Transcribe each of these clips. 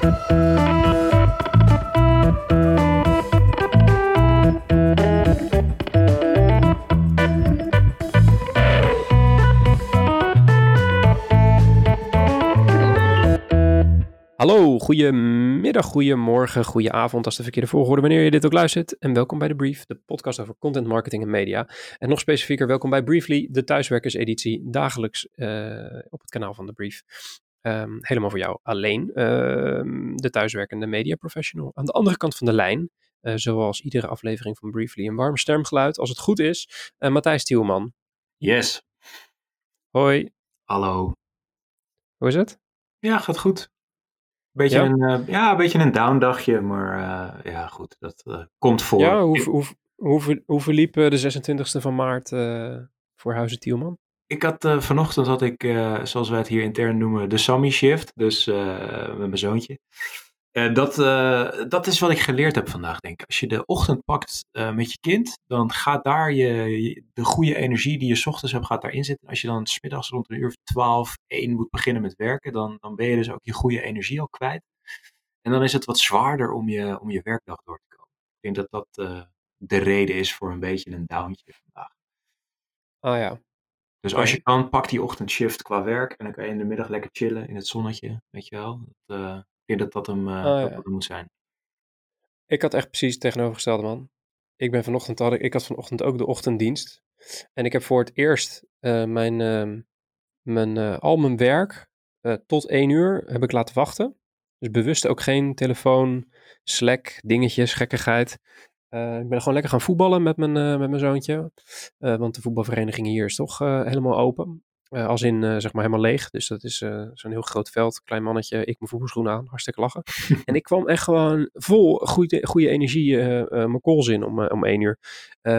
Hallo, goedemiddag, goedemorgen, goedenavond als de verkeerde volgorde wanneer je dit ook luistert. En welkom bij de Brief, de podcast over content marketing en media. En nog specifieker, welkom bij Briefly, de thuiswerkerseditie, dagelijks uh, op het kanaal van de Brief. Um, helemaal voor jou alleen, uh, de thuiswerkende media professional. Aan de andere kant van de lijn, uh, zoals iedere aflevering van Briefly, een warm stemgeluid, als het goed is, uh, Matthijs Tielman. Yes. Hoi. Hallo. Hoe is het? Ja, gaat goed. Beetje Ja? een, eh, ja, een beetje een down dagje, maar eh, ja, goed, dat eh, komt voor. Ja, hoe, hoe, hoe, hoe verliep eh, de 26e van maart eh, voor Huizen Tielman? Ik had eh, vanochtend had ik, eh, zoals wij het hier intern noemen, de Sammy shift, dus eh, met mijn zoontje. Dat, dat is wat ik geleerd heb vandaag, denk ik. Als je de ochtend pakt met je kind, dan gaat daar je, de goede energie die je 's ochtends hebt, gaat daarin zitten. Als je dan 's middags rond een uur of 12, 1 moet beginnen met werken, dan, dan ben je dus ook je goede energie al kwijt. En dan is het wat zwaarder om je, om je werkdag door te komen. Ik denk dat dat de reden is voor een beetje een downtje vandaag. Ah ja, Dus als je kan, pak die ochtendshift qua werk. En dan kan je in de middag lekker chillen in het zonnetje. Weet je wel. Dat, eh, ik denk dat dat hem, eh, Ah, dat ja. dat hem moet zijn. ik had echt precies het tegenovergestelde man. Ik ben vanochtend, had ik, ik had vanochtend ook de ochtenddienst. En ik heb voor het eerst eh, mijn, ehm, mijn, al mijn werk tot één uur heb ik laten wachten. Dus bewust ook geen telefoon, Slack, dingetjes, gekkigheid. Eh, ik ben gewoon lekker gaan voetballen met mijn, eh, met mijn zoontje. Eh, want de voetbalvereniging hier is toch helemaal open. Eh, als in, eh, zeg maar, helemaal leeg. Dus dat is eh, zo'n heel groot veld. Klein mannetje, ik mijn voetbalschoenen aan. Hartstikke lachen. en ik kwam echt gewoon vol goede, goede energie mijn calls in om, om één uur.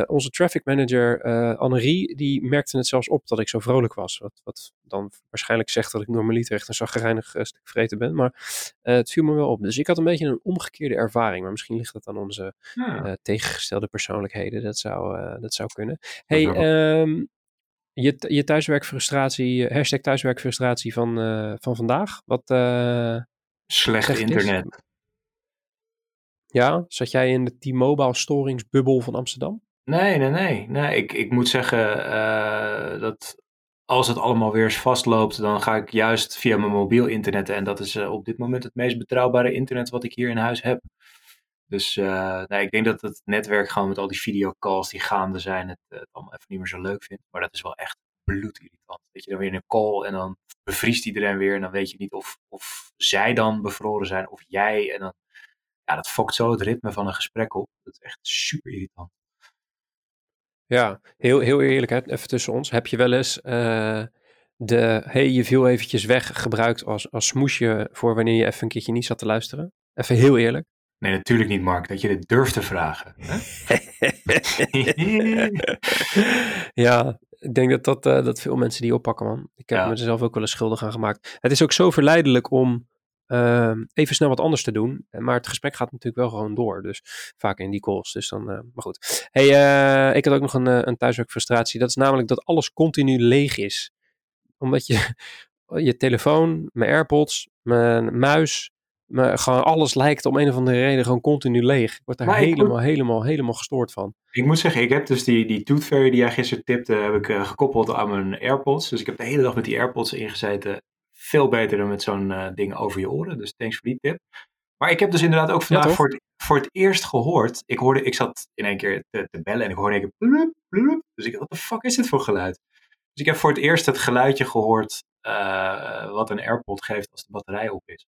Onze traffic manager Annerie, die merkte het zelfs op dat ik zo vrolijk was. Wat, wat dan waarschijnlijk zegt dat ik normaliter echt een zagrijnig stuk vreten ben. Maar het viel me wel op. Dus ik had een beetje een omgekeerde ervaring. Maar misschien ligt het aan onze Ja. eh, tegengestelde persoonlijkheden. Dat zou, dat zou kunnen. Hey. Je, je thuiswerkfrustratie, hashtag thuiswerkfrustratie van, eh, van vandaag. Wat, eh, Slecht internet. ja, zat jij in de T-Mobile storingsbubbel van Amsterdam? Nee, nee, nee. nee ik, ik moet zeggen eh, dat als het allemaal weer eens vastloopt, dan ga ik juist via mijn mobiel internet. En dat is op dit moment het meest betrouwbare internet wat ik hier in huis heb. Dus eh, nee, ik denk dat het netwerk gewoon met al die videocalls die gaande zijn, het, eh, het allemaal even niet meer zo leuk vindt. Maar dat is wel echt bloedirritant. Dat je dan weer in een call en dan bevriest iedereen weer. En dan weet je niet of, of zij dan bevroren zijn of jij. En dan, ja, dat fokt zo het ritme van een gesprek op. Dat is echt super irritant. Ja, heel, heel eerlijk, hè, even tussen ons. Heb je wel eens eh, de hey, je viel eventjes weg gebruikt als, als smoesje voor wanneer je even een keertje niet zat te luisteren? Even heel eerlijk. Nee, natuurlijk niet, Mark, dat je dit durft te vragen. Hè? ja, ik denk dat, dat, eh, dat veel mensen die oppakken, man. Ik heb Ja. me er zelf ook wel eens schuldig aan gemaakt. Het is ook zo verleidelijk om ehm, even snel wat anders te doen. Maar het gesprek gaat natuurlijk wel gewoon door. Dus vaak in die calls. Dus dan, eh, maar goed. Hey, eh, ik had ook nog een, een thuiswerkfrustratie. Dat is namelijk dat alles continu leeg is. Omdat je je telefoon, mijn AirPods, mijn muis, mijn, gewoon alles lijkt om een of andere reden gewoon continu leeg. Ik word daar Maar helemaal, helemaal, helemaal gestoord van. Ik moet zeggen, ik heb dus die, die Tooth Fairy die jij gisteren tipte, heb ik eh, gekoppeld aan mijn AirPods. Dus ik heb de hele dag met die AirPods ingezeten. Veel beter dan met zo'n eh, ding over je oren. Dus thanks voor die tip. Maar ik heb dus inderdaad ook vandaag voor, het, voor het eerst gehoord. Ik, hoorde, ik zat in één keer te, te bellen en ik hoorde in één keer. Dus ik dacht, wat de fuck is dit voor geluid? Dus ik heb voor het eerst het geluidje gehoord eh, wat een AirPod geeft als de batterij op is.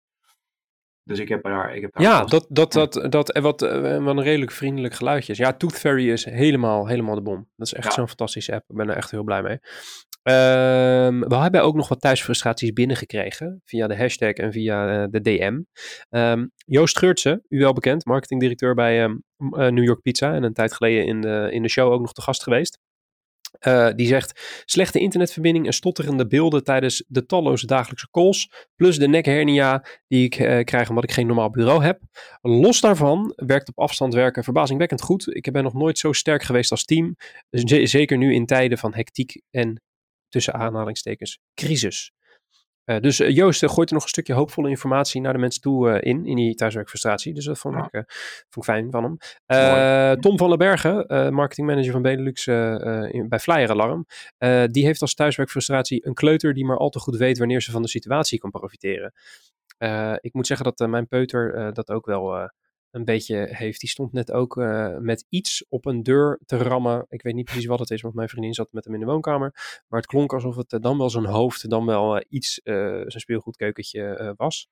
Dus ik heb daar... Ik heb daar Ja, vast- dat, dat, dat, dat, en wat, eh, wat een redelijk vriendelijk geluidje is. Ja, Tooth Fairy is helemaal, helemaal de bom. Dat is echt Ja. zo'n fantastische app. Ik ben er echt heel blij mee. Ehm, we hebben ook nog wat thuisfrustraties binnengekregen. Via de hashtag en via eh, de DM. Ehm, Joost Geurtsen, u wel bekend, marketingdirecteur bij ehm, eh, New York Pizza. En een tijd geleden in de, in de show ook nog te gast geweest. Eh, die zegt: slechte internetverbinding en stotterende beelden tijdens de talloze dagelijkse calls. Plus de nekhernia die ik eh, krijg omdat ik geen normaal bureau heb. Los daarvan werkt op afstand werken verbazingwekkend goed. Ik ben nog nooit zo sterk geweest als team. Zeker nu in tijden van hectiek en tussen aanhalingstekens crisis. Uh, dus uh, Joost uh, gooit er nog een stukje hoopvolle informatie naar de mensen toe in, in die thuiswerkfrustratie. Dus dat vond, ja. ik, vond ik fijn van hem. Tom van den Bergen, marketingmanager van Benelux in, bij Flyer Alarm, die heeft als thuiswerkfrustratie een kleuter die maar al te goed weet wanneer ze van de situatie kan profiteren. ik moet zeggen dat mijn peuter dat ook wel een beetje heeft. Die stond net ook uh, met iets op een deur te rammen. Ik weet niet precies wat het is, want mijn vriendin zat met hem in de woonkamer. Maar het klonk alsof het uh, dan wel zijn hoofd, dan wel uh, iets, zijn speelgoedkeukentje was.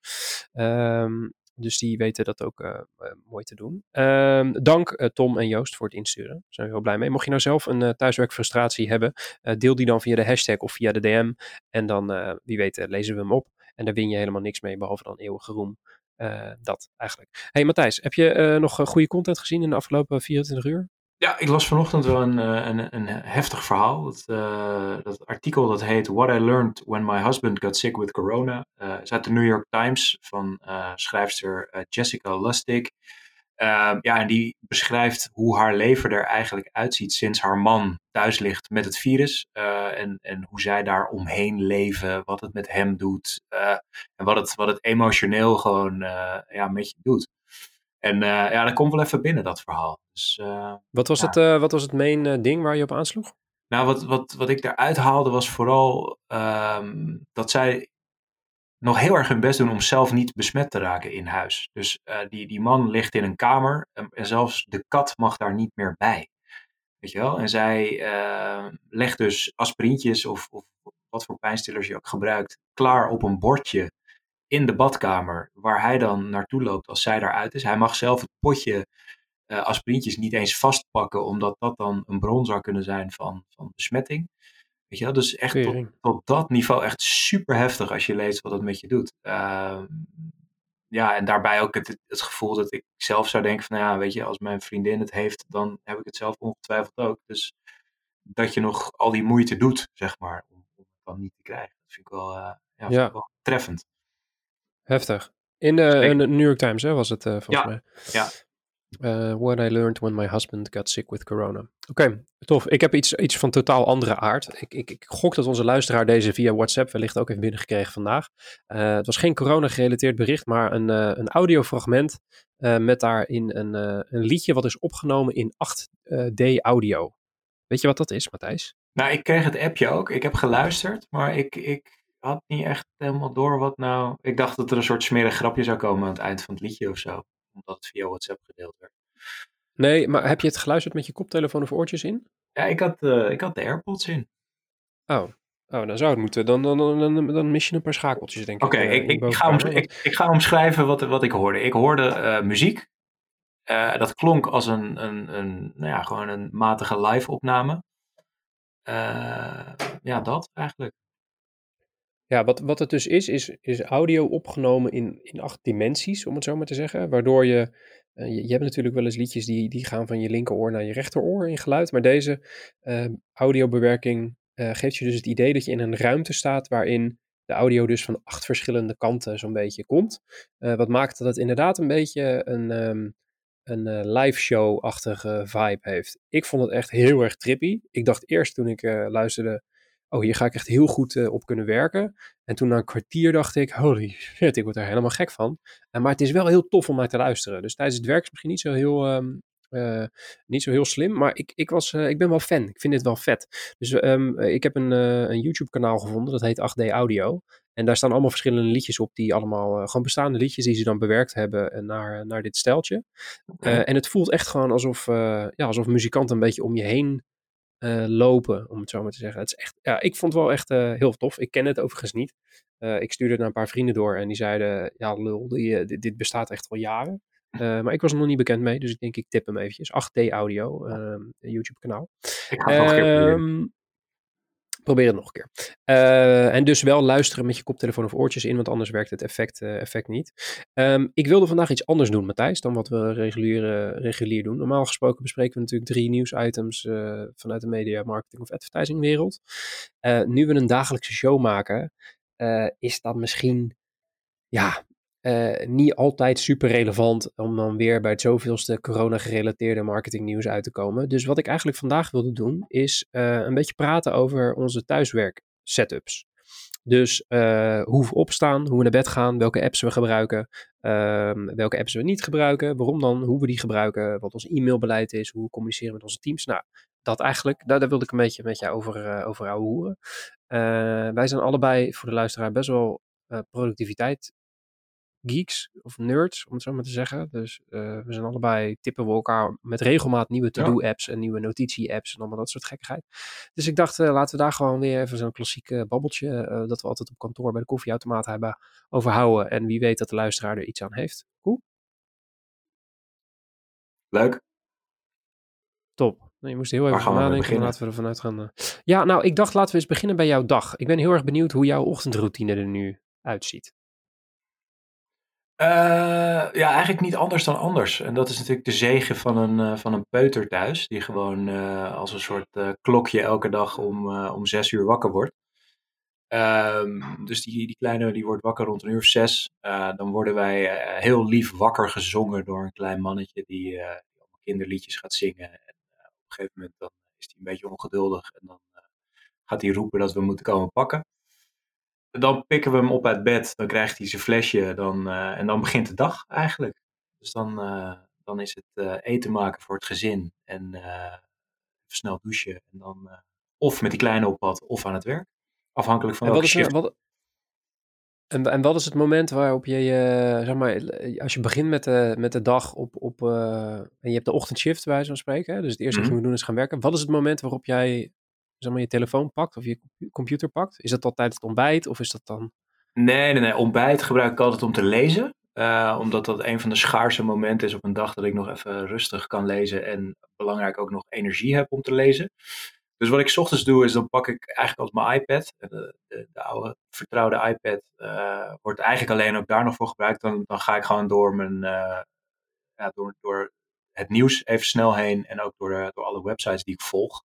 Um, dus die weten dat ook mooi te doen. Um, dank Tom en Joost voor het insturen. Daar zijn we heel blij mee. Mocht je nou zelf een thuiswerkfrustratie hebben, deel die dan via de hashtag of via de DM. En dan, wie weet, lezen we hem op. En daar win je helemaal niks mee, behalve dan eeuwige roem. Uh, dat eigenlijk. Hey Matthijs, heb je uh, nog goede content gezien in de afgelopen 24 uur? Ja, ik las vanochtend wel een, een, een heftig verhaal. Dat, uh, dat artikel dat heet What I Learned When My Husband Got Sick with Corona. is uit de New York Times van schrijfster Jessica Lustig. Uh, ja, en die beschrijft hoe haar leven er eigenlijk uitziet sinds haar man thuis ligt met het virus. Uh, en, en hoe zij daar omheen leven, wat het met hem doet. Uh, en wat het, wat het emotioneel gewoon eh, ja, met je doet. En ja, dat komt wel even binnen, dat verhaal. Dus, wat, was ja. het, wat was het main ding waar je op aansloeg? Nou, wat, wat, wat ik daaruit haalde was vooral um, dat zij nog heel erg hun best doen om zelf niet besmet te raken in huis. Dus uh, die, die man ligt in een kamer en, zelfs de kat mag daar niet meer bij. Weet je wel? En zij uh, legt dus aspirintjes of, of wat voor pijnstillers je ook gebruikt, klaar op een bordje in de badkamer, waar hij dan naartoe loopt als zij daaruit is. Hij mag zelf het potje uh, aspirintjes niet eens vastpakken, omdat dat dan een bron zou kunnen zijn van, van besmetting. Weet je wel? Dus echt tot, tot, dat niveau echt super heftig als je leest wat het met je doet. Uh, ja, en daarbij ook het, het, gevoel dat ik zelf zou denken van, nou ja, weet je, als mijn vriendin het heeft, dan heb ik het zelf ongetwijfeld ook. Dus dat je nog al die moeite doet, zeg maar, om, om het dan niet te krijgen. Dat vind ik wel, uh, ja, ik wel treffend. Heftig. In de, in de, New York Times hè, was het uh, volgens ja, mij. Ja, Uh, what I learned when my husband got sick with corona. Oké, tof. Ik heb iets, iets van totaal andere aard. Ik, ik, ik, gok dat onze luisteraar deze via WhatsApp wellicht ook heeft binnengekregen vandaag. Uh, het was geen corona-gerelateerd bericht, maar een, uh, een audiofragment met daarin een, een liedje wat is opgenomen in 8D audio. Weet je wat dat is, Matthijs? Nou, ik kreeg het appje ook. Ik heb geluisterd, maar ik, ik had niet echt helemaal door wat nou... Ik dacht dat er een soort smerig grapje zou komen aan het eind van het liedje of zo omdat het via WhatsApp gedeeld werd. Nee, maar heb je het geluisterd met je koptelefoon of oortjes in? Ja, ik had, uh, ik had de AirPods in. Oh. Oh, dan zou het moeten. Dan, dan, dan, dan mis je een paar schakeltjes, denk ik. Oké, uh, ik, ik, ga ik, ik, ga omschrijven wat, wat ik hoorde. Ik hoorde uh, muziek. dat klonk als een, een, een, nou ja, gewoon een matige live-opname. ja, dat eigenlijk. Ja, wat, wat het dus is, is, is audio opgenomen in, in acht dimensies, om het zo maar te zeggen. Waardoor je, uh, je, hebt natuurlijk wel eens liedjes die, die gaan van je linkeroor naar je rechteroor in geluid. Maar deze uh, audiobewerking uh, geeft je dus het idee dat je in een ruimte staat waarin de audio dus van acht verschillende kanten zo'n beetje komt. wat maakt dat het inderdaad een beetje een, um, een live show-achtige vibe heeft. Ik vond het echt heel erg trippy. Ik dacht eerst toen ik luisterde oh, hier ga ik echt heel goed uh, op kunnen werken. En toen na een kwartier dacht ik, holy shit, ik word er helemaal gek van. Uh, maar het is wel heel tof om naar te luisteren. Dus tijdens het werk is misschien niet zo heel, um, uh, niet zo heel slim, maar ik, ik, was, ik ben wel fan. Ik vind dit wel vet. Dus um, ik heb een, een YouTube kanaal gevonden, dat heet 8D Audio. En daar staan allemaal verschillende liedjes op, die allemaal gewoon bestaande liedjes die ze dan bewerkt hebben naar, naar dit steltje. Okay. en het voelt echt gewoon alsof, ja, alsof muzikanten een beetje om je heen uh, lopen, om het zo maar te zeggen. Het is echt, ja, ik vond het wel echt uh, heel tof. Ik ken het overigens niet. Uh, ik stuurde het naar een paar vrienden door en die zeiden, ja lul, die, dit, dit, bestaat echt al jaren. maar ik was er nog niet bekend mee, dus ik denk ik tip hem eventjes. 8D Audio, YouTube kanaal. Ik ga het nog een keer proberen. Probeer het nog een keer. Uh, en dus wel luisteren met je koptelefoon of oortjes in, want anders werkt het effect, uh, effect niet. Um, ik wilde vandaag iets anders doen, Matthijs, dan wat we regulier, regulier doen. Normaal gesproken bespreken we natuurlijk drie nieuwsitems vanuit de media, marketing of advertising wereld. nu we een dagelijkse show maken, is dat misschien ja, uh, niet altijd super relevant om dan weer bij het zoveelste corona-gerelateerde marketingnieuws uit te komen. Dus wat ik eigenlijk vandaag wilde doen, is uh, een beetje praten over onze thuiswerk setups. Dus uh, hoe we opstaan, hoe we naar bed gaan, welke apps we gebruiken, ehm, welke apps we niet gebruiken, waarom dan, hoe we die gebruiken, wat ons e-mailbeleid is, hoe we communiceren met onze teams. Nou, dat eigenlijk, daar, wilde ik een beetje met jou over, over horen. wij zijn allebei voor de luisteraar best wel productiviteit geeks of nerds, om het zo maar te zeggen. Dus uh, we zijn allebei, tippen we elkaar met regelmaat nieuwe to-do-apps en nieuwe notitie-apps en allemaal dat soort gekkigheid. Dus ik dacht, uh, laten we daar gewoon weer even zo'n klassiek babbeltje, uh, dat we altijd op kantoor bij de koffieautomaat hebben, overhouden. En wie weet dat de luisteraar er iets aan heeft. Cool? Leuk. Top. Nou, je moest heel even van nadenken, laten we er vanuit gaan. Ja, nou, ik dacht, laten we eens beginnen bij jouw dag. Ik ben heel erg benieuwd hoe jouw ochtendroutine er nu uitziet. Uh, ja, eigenlijk niet anders dan anders. En dat is natuurlijk de zegen van een, uh, van een peuter thuis, die gewoon uh, als een soort klokje elke dag om, om zes uur wakker wordt. Um, dus die, die kleine die wordt wakker rond een uur of zes. dan worden wij heel lief wakker gezongen door een klein mannetje die kinderliedjes gaat zingen. En op een gegeven moment dan is hij een beetje ongeduldig en dan gaat hij roepen dat we moeten komen pakken dan pikken we hem op uit bed, dan krijgt hij zijn flesje dan, uh, en dan begint de dag eigenlijk. Dus dan, uh, dan is het uh, eten maken voor het gezin en even snel douchen. En dan of met die kleine op pad of aan het werk. Afhankelijk van en welke wat is. Wat, en, en wat is het moment waarop je, zeg maar, als je begint met de, met de dag op, op en je hebt de ochtendshift bij van spreken, dus het eerste mm -hmm. wat je moet doen is gaan werken. Wat is het moment waarop jij zeg maar, je telefoon pakt of je computer pakt? Is dat al tijdens het ontbijt of is dat dan... Nee, nee, nee. Ontbijt gebruik ik altijd om te lezen. Uh, omdat dat een van de schaarse momenten is op een dag dat ik nog even rustig kan lezen. En belangrijk ook nog energie heb om te lezen. Dus wat ik ochtends doe is dan pak ik eigenlijk altijd mijn iPad. De, de, de oude vertrouwde iPad uh, wordt eigenlijk alleen ook daar nog voor gebruikt. Dan, dan ga ik gewoon door, mijn, uh, ja, door, door het nieuws even snel heen. En ook door, door alle websites die ik volg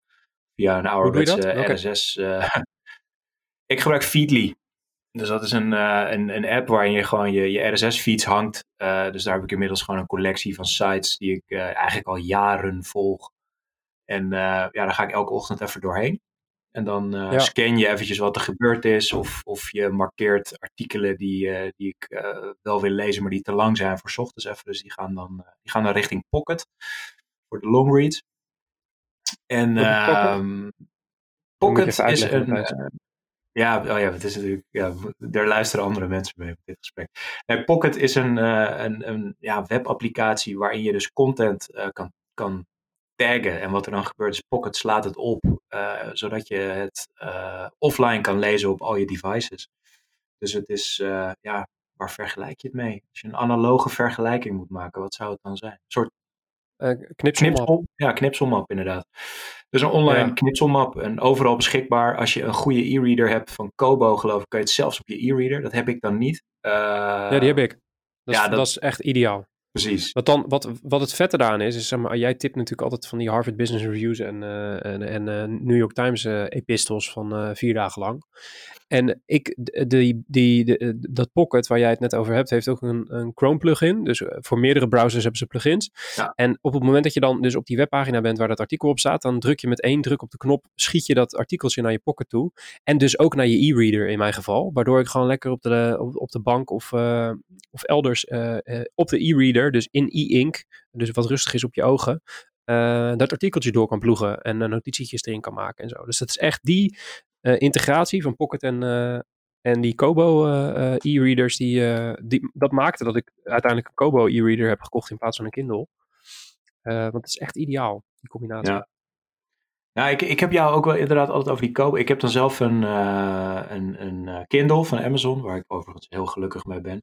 via een ouderwetse RSS. Uh, ik gebruik Feedly. Dus dat is een, uh, een, een app waarin je gewoon je, je RSS-feeds hangt. Uh, dus daar heb ik inmiddels gewoon een collectie van sites die ik eigenlijk al jaren volg. En ja, daar ga ik elke ochtend even doorheen. En dan ja. scan je eventjes wat er gebeurd is. Of, of je markeert artikelen die, die ik wel wil lezen, maar die te lang zijn voor ochtends even. Dus die gaan dan, die gaan dan richting Pocket. Voor de long reads. En um, Pocket is een. Uh, ja, oh ja, het is natuurlijk. Ja, daar luisteren andere mensen mee op dit gesprek. Nee, Pocket is een, uh, een, een ja, webapplicatie waarin je dus content uh, kan, kan taggen. En wat er dan gebeurt is Pocket slaat het op, zodat je het offline kan lezen op al je devices. Dus het is, ja, waar vergelijk je het mee? Als je een analoge vergelijking moet maken, wat zou het dan zijn? Een soort uh, knipselmap. Knipsel, ja, knipselmap inderdaad. Dus een online ja. knipselmap en overal beschikbaar. Als je een goede e-reader hebt van Kobo, geloof ik, kan je het zelfs op je e-reader. Dat heb ik dan niet. Uh, ja, die heb ik. Dat, ja, is, dat, dat is echt ideaal. Precies. Wat, dan, wat, wat het vette daaraan is, is zeg maar, jij tipt natuurlijk altijd van die Harvard Business Reviews en, uh, en, en uh, New York Times uh, epistels van vier dagen lang. En ik, die, die, dat Pocket waar jij het net over hebt, heeft ook een, een Chrome plugin. Dus voor meerdere browsers hebben ze plugins. Ja. En op het moment dat je dan dus op die webpagina bent waar dat artikel op staat, dan druk je met één druk op de knop, schiet je dat artikeltje naar je Pocket toe. En dus ook naar je e-reader in mijn geval. Waardoor ik gewoon lekker op de, op, op de bank of, of elders op de e-reader, dus in e-ink, dus wat rustig is op je ogen, uh, dat artikeltje door kan ploegen en uh, notitietjes erin kan maken en zo. Dus dat is echt die uh, integratie van Pocket en, en die Kobo e-readers, die, die, dat maakte dat ik uiteindelijk een Kobo e-reader heb gekocht in plaats van een Kindle. want het is echt ideaal, die combinatie. Ja. Nou, ik, ik heb jou ook wel inderdaad altijd over die Kobo. Ik heb dan zelf een, een, een Kindle van Amazon, waar ik overigens heel gelukkig mee ben.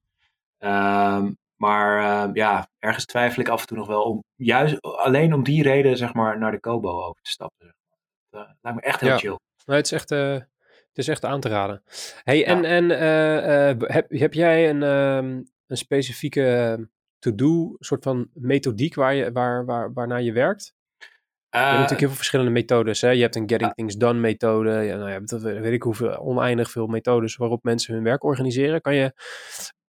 Um, maar uh, ja, ergens twijfel ik af en toe nog wel om juist alleen om die reden zeg maar naar de Kobo over te stappen. Dat uh, lijkt me echt heel ja. chill. Nee, het is echt, uh, het is echt aan te raden. Hey, en, ja. en heb, heb jij een, um, een specifieke to-do soort van methodiek waar je, waar, waar, waarnaar je werkt? je hebt natuurlijk heel veel verschillende methodes. Hè? Je hebt een Getting Things Done methode. Ja, nou ja, dat weet ik hoeveel, oneindig veel methodes waarop mensen hun werk organiseren. Kan je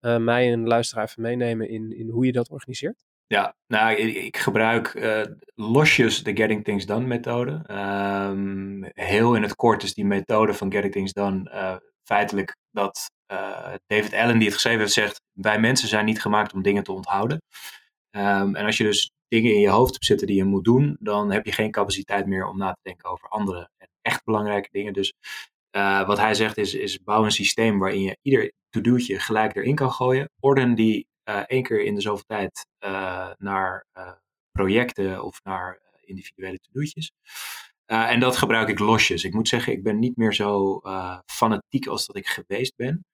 uh, mij en de luisteraar even meenemen in, in hoe je dat organiseert? Ja, nou, ik, ik gebruik uh, losjes de Getting Things Done methode. Um, heel in het kort is die methode van Getting Things Done uh, feitelijk dat David Allen, die het geschreven heeft, zegt: Wij mensen zijn niet gemaakt om dingen te onthouden. Ehm, en als je dus dingen in je hoofd hebt zitten die je moet doen, dan heb je geen capaciteit meer om na te denken over andere echt belangrijke dingen. Dus uh, wat hij zegt is, is bouw een systeem waarin je ieder to-do'tje gelijk erin kan gooien. Orden die uh, één keer in de zoveel tijd uh, naar projecten of naar individuele to-do'tjes. en dat gebruik ik losjes. Ik moet zeggen, ik ben niet meer zo fanatiek als dat ik geweest ben.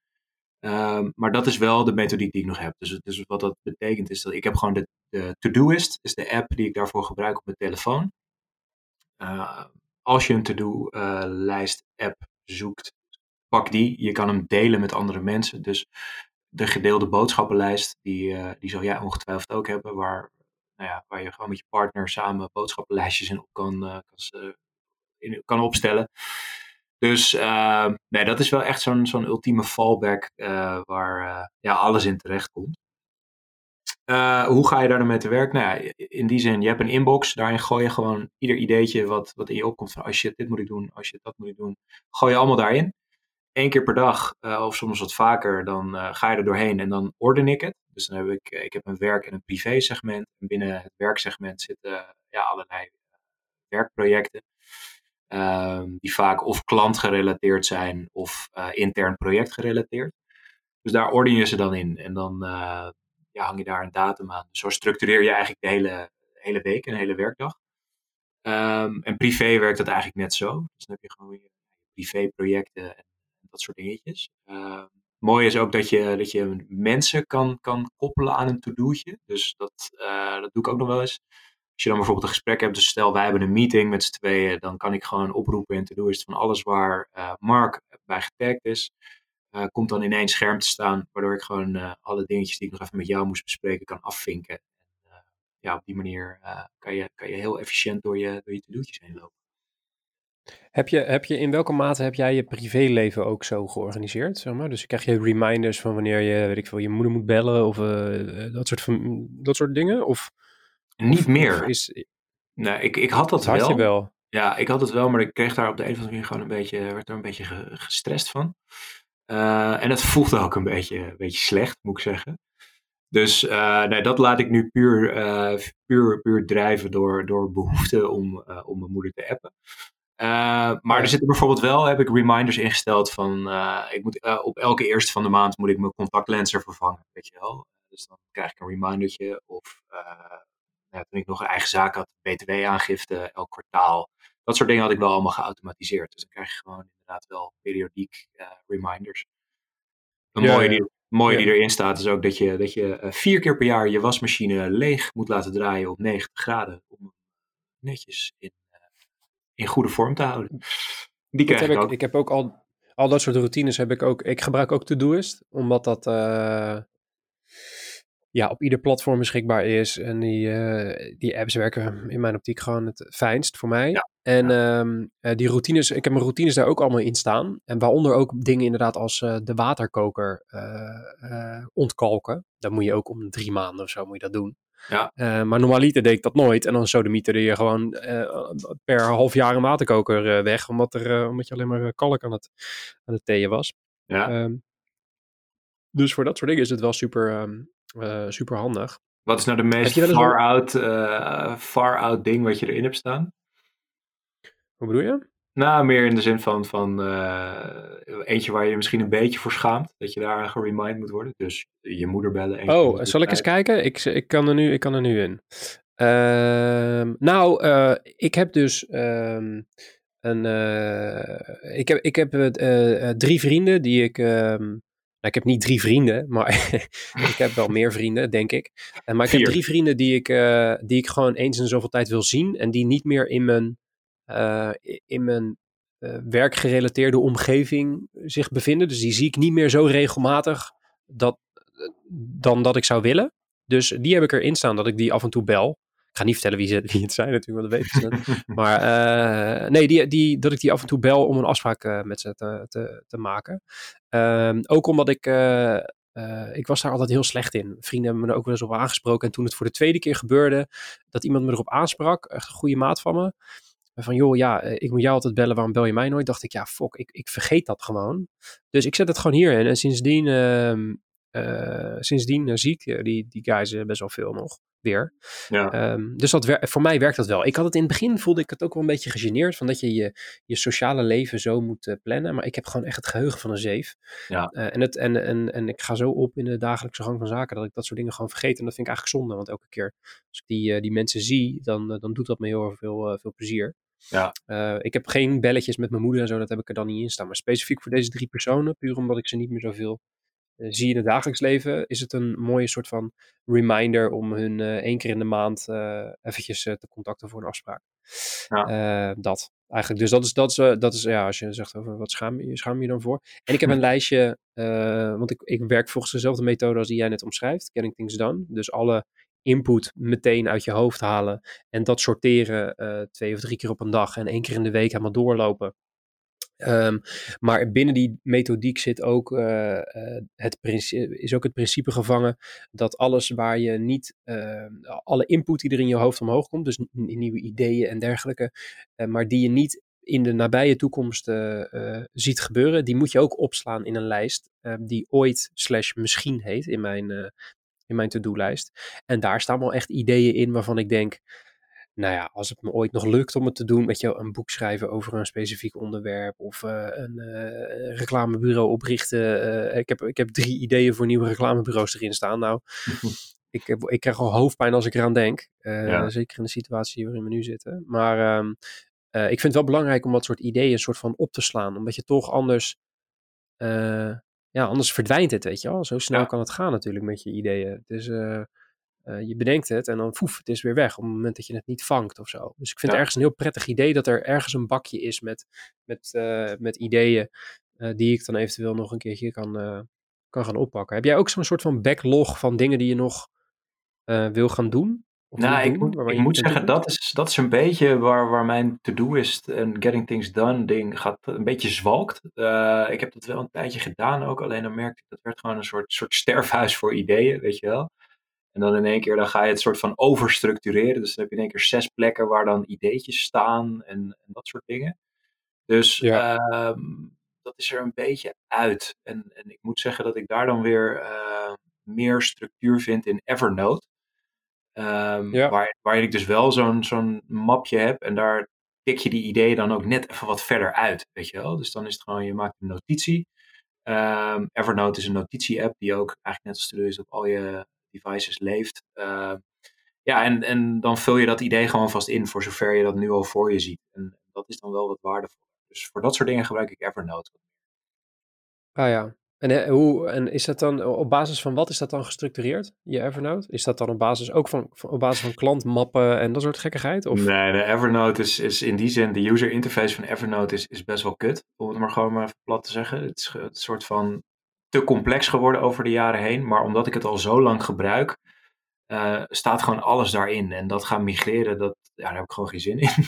Um, maar dat is wel de methodiek die ik nog heb. Dus, dus wat dat betekent is dat ik heb gewoon de, de Todoist, is de app die ik daarvoor gebruik op mijn telefoon. Als je een to-do-lijst app zoekt, pak die. Je kan hem delen met andere mensen. Dus de gedeelde boodschappenlijst, die, uh, die zal jij ongetwijfeld ook hebben, waar, nou ja, waar je gewoon met je partner samen boodschappenlijstjes in kan, uh, kan, in, kan opstellen. Dus nee, dat is wel echt zo'n zo'n ultieme fallback waar ja, alles in terecht komt. Hoe ga je daar dan mee te werk? Nou ja, in die zin, je hebt een inbox, daarin gooi je gewoon ieder ideetje wat, wat in je opkomt van, als je dit moet ik doen, als je dat moet ik doen, gooi je allemaal daarin. Eén keer per dag, of soms wat vaker, dan ga je er doorheen en dan orden ik het. Dus dan heb ik, ik heb een werk- en een privé segment. En binnen het werksegment zitten ja, allerlei werkprojecten. Ehm, die vaak of klantgerelateerd zijn of intern projectgerelateerd. Dus daar orden je ze dan in en dan ja, hang je daar een datum aan. Dus zo structureer je eigenlijk de hele, hele week en hele werkdag. Um, en privé werkt dat eigenlijk net zo. Dus dan heb je gewoon je privéprojecten en dat soort dingetjes. Uh, mooi is ook dat je, dat je mensen kan, kan koppelen aan een to-do'tje. Dus dat, uh, dat doe ik ook nog wel eens. Als je dan bijvoorbeeld een gesprek hebt, dus stel wij hebben een meeting met z'n tweeën, dan kan ik gewoon oproepen en to-do is van alles waar uh, Mark bij getagd is, uh, komt dan in één scherm te staan, waardoor ik gewoon uh, alle dingetjes die ik nog even met jou moest bespreken kan afvinken. En, ja, op die manier kan, je, kan je heel efficiënt door je, door je to-do'tjes heen lopen. Heb je, heb je in welke mate heb jij je privéleven ook zo georganiseerd? Zeg maar? Dus krijg je reminders van wanneer je, weet ik veel, je moeder moet bellen of dat, soort van, dat soort dingen? Of niet meer. Is, nee, ik, ik had dat, dat wel. Had je wel. Ja, ik had het wel, maar ik kreeg daar op de een of andere manier gewoon een beetje, werd er een beetje gestrest van. Uh, en het voelde ook een beetje, een beetje slecht, moet ik zeggen. Dus nee, dat laat ik nu puur, uh, puur, puur drijven door, door behoefte om, om mijn moeder te appen. maar er zitten bijvoorbeeld wel, heb ik reminders ingesteld van, ik moet, op elke eerste van de maand moet ik mijn contactlenser vervangen, weet je wel. Dus dan krijg ik een remindertje of nou, toen ik nog een eigen zaak had, btw-aangifte elk kwartaal. Dat soort dingen had ik wel allemaal geautomatiseerd. Dus dan krijg je gewoon inderdaad wel periodiek uh, reminders. Een ja, mooie, die, mooie ja. die erin staat is ook dat je, dat je uh, vier keer per jaar je wasmachine leeg moet laten draaien op 90 graden. Om netjes in, uh, in goede vorm te houden. Die krijg ik, ik ook. Ik heb ook al, al dat soort routines heb ik ook. Ik gebruik ook Todoist, omdat dat ja, op ieder platform beschikbaar is. En die, uh, die apps werken in mijn optiek gewoon het fijnst voor mij. Ja. En ja. Um, uh, die routines, ik heb mijn routines daar ook allemaal in staan. En waaronder ook dingen inderdaad als uh, de waterkoker ontkalken. Dat moet je ook om drie maanden of zo moet je dat doen. Ja. maar normaliter deed ik dat nooit. En dan sodemieterde je gewoon per half jaar een waterkoker weg. Omdat, er, omdat je alleen maar kalk aan het, aan het theeën was. Ja. Um, dus voor dat soort dingen is het wel super, um, uh, super handig. Wat is nou de meest far-out far out ding wat je erin hebt staan? Hoe bedoel je? Nou, meer in de zin van, van uh, eentje waar je misschien een beetje voor schaamt. Dat je daar geremind moet worden. Dus je moeder bellen. Oh, zal ik eens kijken? Ik, ik, kan er nu, ik kan er nu in. Uh, nou, uh, ik heb dus um, een. Uh, ik heb, ik heb drie vrienden die ik. Um, nou, ik heb niet drie vrienden, maar ik heb wel meer vrienden, denk ik. Uh, maar ik Vier. heb drie vrienden die ik, die ik gewoon eens in zoveel tijd wil zien. En die niet meer in mijn, uh, in mijn werkgerelateerde omgeving zich bevinden. Dus die zie ik niet meer zo regelmatig dat, dan dat ik zou willen. Dus die heb ik erin staan dat ik die af en toe bel. Ik ga niet vertellen wie, ze, wie het zijn natuurlijk, want dat weten ze maar uh, nee, die, die, dat ik die af en toe bel om een afspraak uh, met ze te, te, te maken. Uh, ook omdat ik, uh, ik was daar altijd heel slecht in. Vrienden hebben me er ook wel eens op aangesproken. En toen het voor de tweede keer gebeurde, dat iemand me erop aansprak, echt een goede maat van me. Van joh, ja, eh, ik moet jou altijd bellen, waarom bel je mij nooit? Dacht ik, ja, fuck, ik, ik vergeet dat gewoon. Dus ik zet het gewoon hierin. En sindsdien, ehm, eh, sindsdien eh, zie ik die, die guys best wel veel nog weer. Ja. Ehm, dus dat voor mij werkt dat wel. Ik had het in het begin, voelde ik het ook wel een beetje gegeneerd, van dat je je, je sociale leven zo moet plannen. Maar ik heb gewoon echt het geheugen van een zeef. Ja. En, het, en, en, en ik ga zo op in de dagelijkse gang van zaken dat ik dat soort dingen gewoon vergeet. En dat vind ik eigenlijk zonde, want elke keer als ik die, die mensen zie, dan, dan doet dat me heel erg veel, veel plezier. Ja. Eh, ik heb geen belletjes met mijn moeder en zo, dat heb ik er dan niet in staan. Maar specifiek voor deze drie personen, puur omdat ik ze niet meer zoveel eh, zie in het dagelijks leven, is het een mooie soort van reminder om hun eh, één keer in de maand eventjes te contacten voor een afspraak. Eh, dat eigenlijk. Dus dat is, dat is, dat is ja, als je zegt over wat schaam je, schaam je dan voor. En ik heb een lijstje, want ik, ik werk volgens dezelfde methode als die jij net omschrijft, Getting Things Done. Dus alle input meteen uit je hoofd halen en dat sorteren eh, twee of drie keer op een dag en één keer in de week helemaal doorlopen. Ehm, maar binnen die methodiek zit ook, eh, het is ook het principe gevangen dat alles waar je niet, eh, alle input die er in je hoofd omhoog komt, dus nieuwe ideeën en dergelijke, maar die je niet in de nabije toekomst ziet gebeuren, die moet je ook opslaan in een lijst eh, die ooit slash misschien heet in mijn, in mijn to-do-lijst. En daar staan wel echt ideeën in waarvan ik denk, nou ja, als het me ooit nog lukt om het te doen, weet je, een boek schrijven over een specifiek onderwerp of eh, een eh, reclamebureau oprichten. eh, ik, heb, ik heb drie ideeën voor nieuwe reclamebureaus erin staan. Nou, ik, heb, ik krijg al hoofdpijn als ik eraan denk. Ja. Zeker in de situatie waarin we nu zitten. Maar ehm, eh, ik vind het wel belangrijk om dat soort ideeën een soort van op te slaan. Omdat je toch anders, ja, anders verdwijnt het, weet je wel. Zo snel Ja. kan het gaan natuurlijk met je ideeën. Dus eh, eh, je bedenkt het en dan poef, het is weer weg op het moment dat je het niet vangt of zo. Dus ik vind Ja. het ergens een heel prettig idee dat er ergens een bakje is met, met, eh, met ideeën die ik dan eventueel nog een keertje kan, kan gaan oppakken. Heb jij ook zo'n soort van backlog van dingen die je nog wil gaan doen? Of Nou, ik doen, moet, ik zeggen, dat is, dat is een beetje waar, waar mijn to-do-ist en getting things done ding gaat een beetje zwalkt. Eh, ik heb dat wel een tijdje gedaan ook, alleen dan merkte ik dat werd gewoon een soort, soort sterfhuis voor ideeën, weet je wel. En dan in één keer dan ga je het soort van overstructureren. Dus dan heb je in één keer zes plekken waar dan ideetjes staan en, en dat soort dingen. Dus Ja. ehm, dat is er een beetje uit. En, en ik moet zeggen dat ik daar dan weer eh, meer structuur vind in Evernote. Ja. waar, waar ik dus wel zo'n zo'n mapje heb en daar tik je die ideeën dan ook net even wat verder uit, weet je wel. Dus dan is het gewoon, je maakt een notitie. Ehm, Evernote is een notitie-app die ook eigenlijk net als de is op al je devices leeft. Ehm, ja, en, en dan vul je dat idee gewoon vast in voor zover je dat nu al voor je ziet. En dat is dan wel wat waardevol. Dus voor dat soort dingen gebruik ik Evernote. Ah ja. En, eh, hoe, en is dat dan op basis van wat is dat dan gestructureerd, je Evernote? Is dat dan op basis ook van, op basis van klantmappen en dat soort gekkigheid? Of? Nee, de Evernote is, is in die zin, de user interface van Evernote is, is best wel kut. Om het maar gewoon maar plat te zeggen. Het is een soort van te complex geworden over de jaren heen. Maar omdat ik het al zo lang gebruik, eh, staat gewoon alles daarin. En dat gaan migreren, dat, ja, daar heb ik gewoon geen zin in.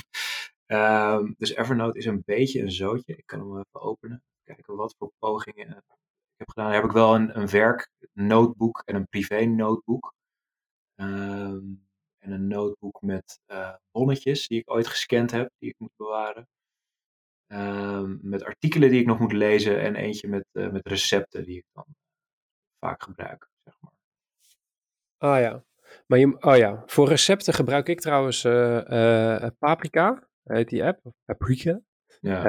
Ehm, dus Evernote is een beetje een zootje. Ik kan hem even openen. Kijken wat voor pogingen heb gedaan. Heb ik wel een, een werknotebook en een privé notebook. Ehm, en een notebook met eh, bonnetjes die ik ooit gescand heb, die ik moet bewaren. Ehm, met artikelen die ik nog moet lezen en eentje met, eh, met recepten die ik dan vaak gebruik. Zeg maar. Ah ja. Maar oh ja, voor recepten gebruik ik trouwens eh, Paprika, heet die app. Paprika. Ja,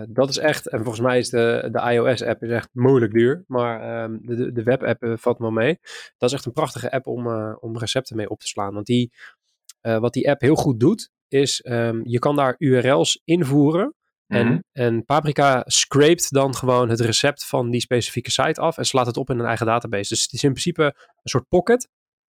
Eh, dat is echt, en volgens mij is de, de iOS-app is echt moeilijk duur, maar ehm, de, de, web-app eh, valt me mee. Dat is echt een prachtige app om, eh, om recepten mee op te slaan. Want die, wat die app heel goed doet, is ehm, je kan daar URL's invoeren. En, Mhm. en Paprika scrapt dan gewoon het recept van die specifieke site af en slaat het op in een eigen database. Dus het is in principe een soort pocket.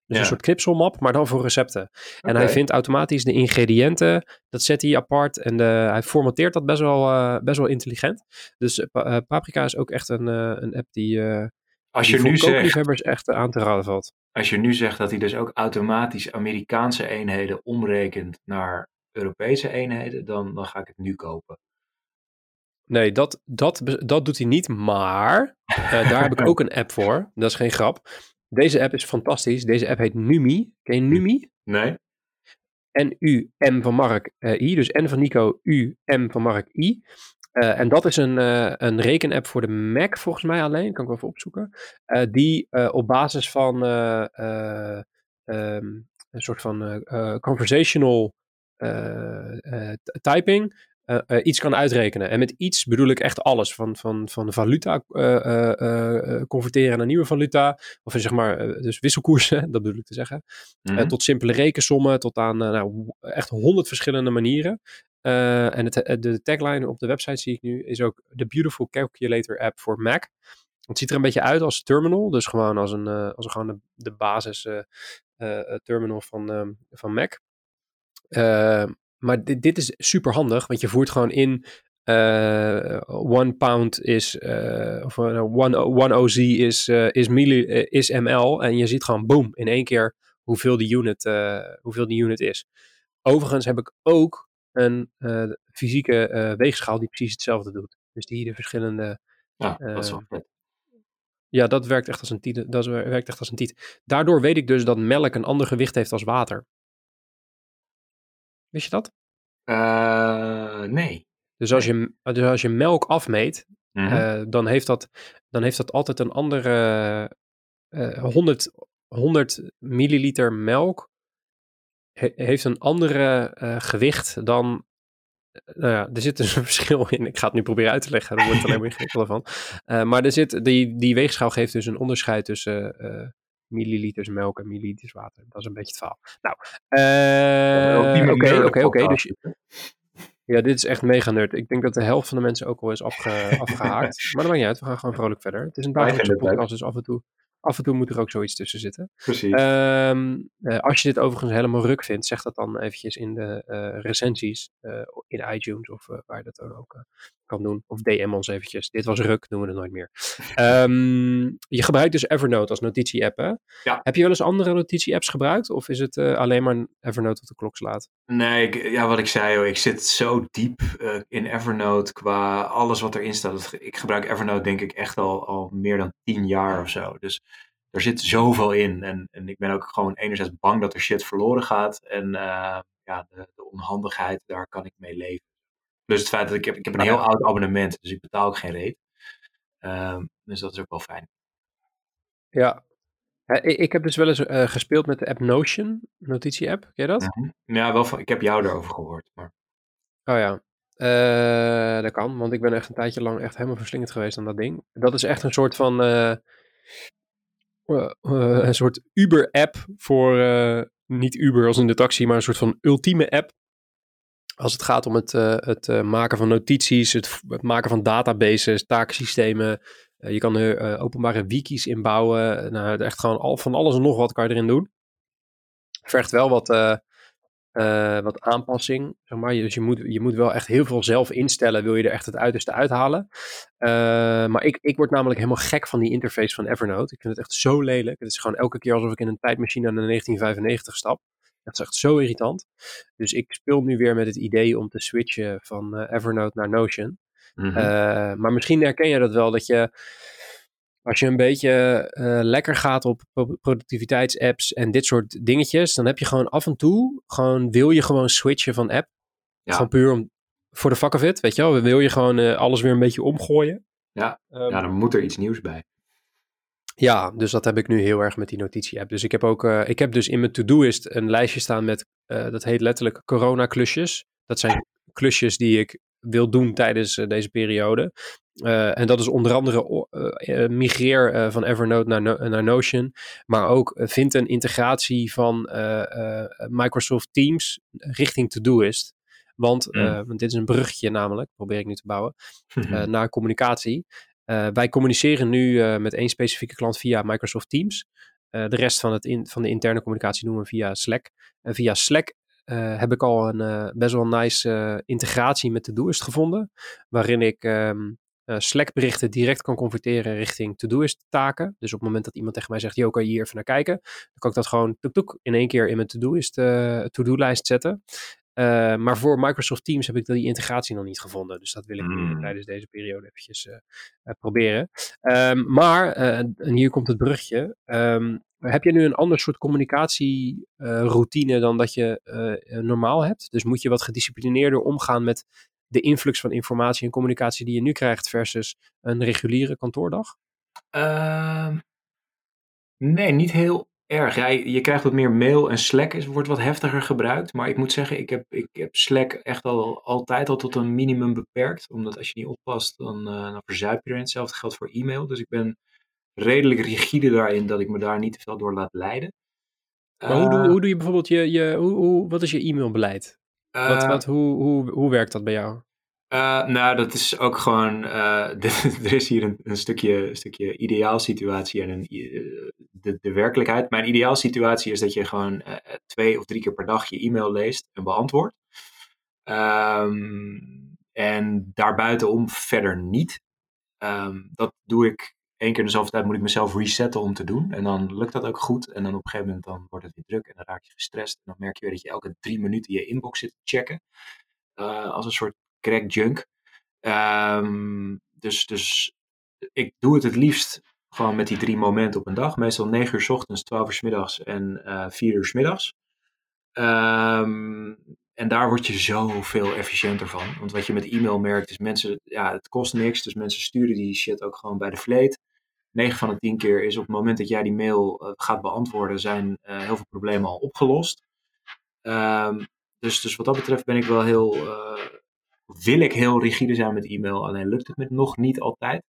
Dus Ja. een soort knipselmap, maar dan voor recepten. En hij vindt automatisch de ingrediënten, dat zet hij apart en de, hij formateert dat best wel, eh, best wel intelligent. Dus eh, Pa- eh, Paprika is ook echt een, een app die, Als je, nu zegt, echt aan te raden valt. als je nu zegt dat hij dus ook automatisch Amerikaanse eenheden omrekent naar Europese eenheden, dan, dan ga ik het nu kopen. Nee, dat, dat, dat doet hij niet, maar daar heb ik ook een app voor. Dat is geen grap. Deze app is fantastisch. Deze app heet Numi. Ken je Numi? Nee? N-U, M van Mark, I. Dus N van Nico, U, M van Mark, I. en dat is een, een rekenapp voor de Mac volgens mij alleen, kan ik wel even opzoeken. die op basis van ehm, een soort van conversational typing uh, uh, iets kan uitrekenen. En met iets bedoel ik echt alles. Van, van, van valuta uh, converteren naar nieuwe valuta. Of zeg maar, dus wisselkoersen, dat bedoel ik te zeggen. Mm tot simpele rekensommen, tot aan nou, echt honderd verschillende manieren. en het, de tagline op de website zie ik nu is ook The Beautiful Calculator app voor Mac. Het ziet er een beetje uit als terminal. Dus gewoon als een, als een, gewoon de, de basis terminal van, van Mac. Maar dit, dit is super handig, want je voert gewoon in uh, one pound is, uh, of uh, one, one OZ is, is, milli, is ml. En je ziet gewoon, boom, in één keer hoeveel die unit, hoeveel die unit is. Overigens heb ik ook een fysieke weegschaal die precies hetzelfde doet. Dus die de verschillende... Ja, dat is wel vet. Ja, dat werkt echt als een tiet. Dat werkt echt als een tiet. Daardoor weet ik dus dat melk een ander gewicht heeft als water. Wist je dat? Uh, nee. Dus als, je, dus als je melk afmeet, mm -hmm. dan, heeft dat, dan heeft dat altijd een andere uh, 100, 100 milliliter melk he, heeft een andere gewicht dan. Nou ja, er zit dus een verschil in. Ik ga het nu proberen uit te leggen, daar wordt het alleen maar ingewikkelder van. maar er zit, die, die weegschaal geeft dus een onderscheid tussen milliliters melk en milliliters water. Dat is een beetje het verhaal. Nou, uh, oké, oké, oké. Dus ja, dit is echt mega nerd. Ik denk dat de helft van de mensen ook al is afge, afgehaakt. maar dat maakt niet uit, we gaan gewoon vrolijk verder. Het is een dagelijkse podcast, dus af en toe af en toe moet er ook zoiets tussen zitten. Precies. Um, uh, als je dit overigens helemaal ruk vindt, zeg dat dan eventjes in de uh, recensies uh, in iTunes of waar je dat dan ook kan doen. Of DM ons eventjes. Dit was ruk, doen we het nooit meer. Um, je gebruikt dus Evernote als notitie-app, hè? Ja. Heb je wel eens andere notitie-apps gebruikt? Of is het alleen maar Evernote op de klok slaat? Nee, ik, ja, wat ik zei, hoor, ik zit zo diep in Evernote qua alles wat erin staat. Ik gebruik Evernote denk ik echt al, al meer dan tien jaar of zo. Dus er zit zoveel in. En, en ik ben ook gewoon enerzijds bang dat er shit verloren gaat. En uh, ja, de, de, onhandigheid, daar kan ik mee leven. Plus het feit dat ik heb, ik heb een heel oud abonnement, dus ik betaal ook geen reet. Uh, dus dat is ook wel fijn. Ja, ik heb dus wel eens uh, gespeeld met de app Notion, notitie-app. Ken je dat? -hmm. Ja, wel van, ik heb jou erover gehoord. Maar... Oh ja, uh, dat kan, want ik ben echt een tijdje lang echt helemaal verslingerd geweest aan dat ding. Dat is echt een soort van uh, uh, een soort Uber-app voor, niet Uber als in de taxi, maar een soort van ultieme app. Als het gaat om het, uh, het maken van notities, het, maken van databases, takensystemen. je kan er openbare wikis inbouwen. Nou, echt gewoon al, van alles en nog wat kan je erin doen. Vergt wel wat, wat aanpassing. Zeg maar. Dus je moet, je moet wel echt heel veel zelf instellen, wil je er echt het uiterste uithalen. Maar ik, ik word namelijk helemaal gek van die interface van Evernote. Ik vind het echt zo lelijk. Het is gewoon elke keer alsof ik in een tijdmachine naar 1995 stap. Dat is echt zo irritant. Dus ik speel nu weer met het idee om te switchen van uh, Evernote naar Notion. Mm -hmm. maar misschien herken je dat wel, dat je als je een beetje uh, lekker gaat op productiviteitsapps en dit soort dingetjes, dan heb je gewoon af en toe, gewoon wil je gewoon switchen van app. Ja. Gewoon puur om, voor de fuck of it, weet je wel. Wil je gewoon uh, alles weer een beetje omgooien. Ja. Um, ja, dan moet er iets nieuws bij. Ja, dus dat heb ik nu heel erg met die notitie-app. Dus ik heb ook, uh, ik heb dus in mijn to-doist een lijstje staan met, dat heet letterlijk corona-klusjes. Dat zijn klusjes die ik wil doen tijdens uh, deze periode. En dat is onder andere migreer van Evernote naar, no naar Notion. Maar ook vind een integratie van Microsoft Teams richting Todoist. Want, mm. want dit is een bruggetje namelijk, probeer ik nu te bouwen, naar communicatie. Wij communiceren nu met één specifieke klant via Microsoft Teams. de rest van, het van de interne communicatie doen we via Slack. En via Slack heb ik al een best wel nice integratie met Todoist gevonden. Waarin ik um, Slack berichten direct kan converteren richting Todoist taken. Dus op het moment dat iemand tegen mij zegt, yo, kan je hier even naar kijken? Dan kan ik dat gewoon tuk, tuk, in één keer in mijn Todoist to-do lijst zetten. Uh, maar voor Microsoft Teams heb ik die integratie nog niet gevonden. Dus dat wil ik Mm. tijdens deze periode eventjes uh, uh, proberen. Um, maar, en hier komt het brugje. Um, heb je nu een ander soort communicatieroutine dan dat je normaal hebt? Dus moet je wat gedisciplineerder omgaan met de influx van informatie en communicatie die je nu krijgt versus een reguliere kantoordag? nee, niet heel erg. Ja, je, krijgt wat meer mail en Slack is, wordt wat heftiger gebruikt. Maar ik moet zeggen, ik heb, ik heb Slack echt al altijd al tot een minimum beperkt. Omdat als je niet oppast, dan, uh, dan verzuip je erin. Hetzelfde geldt voor e-mail. Dus ik ben redelijk rigide daarin dat ik me daar niet te veel door laat leiden. Maar hoe, doe, hoe doe je bijvoorbeeld je, je hoe, hoe, wat is je e-mailbeleid? Uh, wat, wat, hoe, hoe, hoe werkt dat bij jou? Uh, nou, dat is ook gewoon. Uh, er is hier een, een stukje, stukje ideaalsituatie en een, uh, de, de werkelijkheid. Mijn ideaalsituatie is dat je gewoon twee of drie keer per dag je e-mail leest en beantwoordt. Um, en daarbuitenom verder niet. Um, dat doe ik één keer in de tijd, moet ik mezelf resetten om te doen. En dan lukt dat ook goed. En dan op een gegeven moment dan wordt het weer druk en dan raak je gestrest. En dan merk je weer dat je elke drie minuten je inbox zit te checken. als een soort crack junk. Um, dus, dus ik doe het het liefst gewoon met die drie momenten op een dag. Meestal 9 uur s ochtends, 12 uur s middags en uh, 4 uur s middags. Um, en daar word je zoveel efficiënter van. Want wat je met e-mail merkt is mensen, ja, het kost niks. Dus mensen sturen die shit ook gewoon bij de vleet. 9 van de 10 keer is op het moment dat jij die mail uh, gaat beantwoorden, zijn uh, heel veel problemen al opgelost. Um, dus, dus wat dat betreft ben ik wel heel, wil ik heel rigide zijn met e-mail, alleen lukt het me nog niet altijd.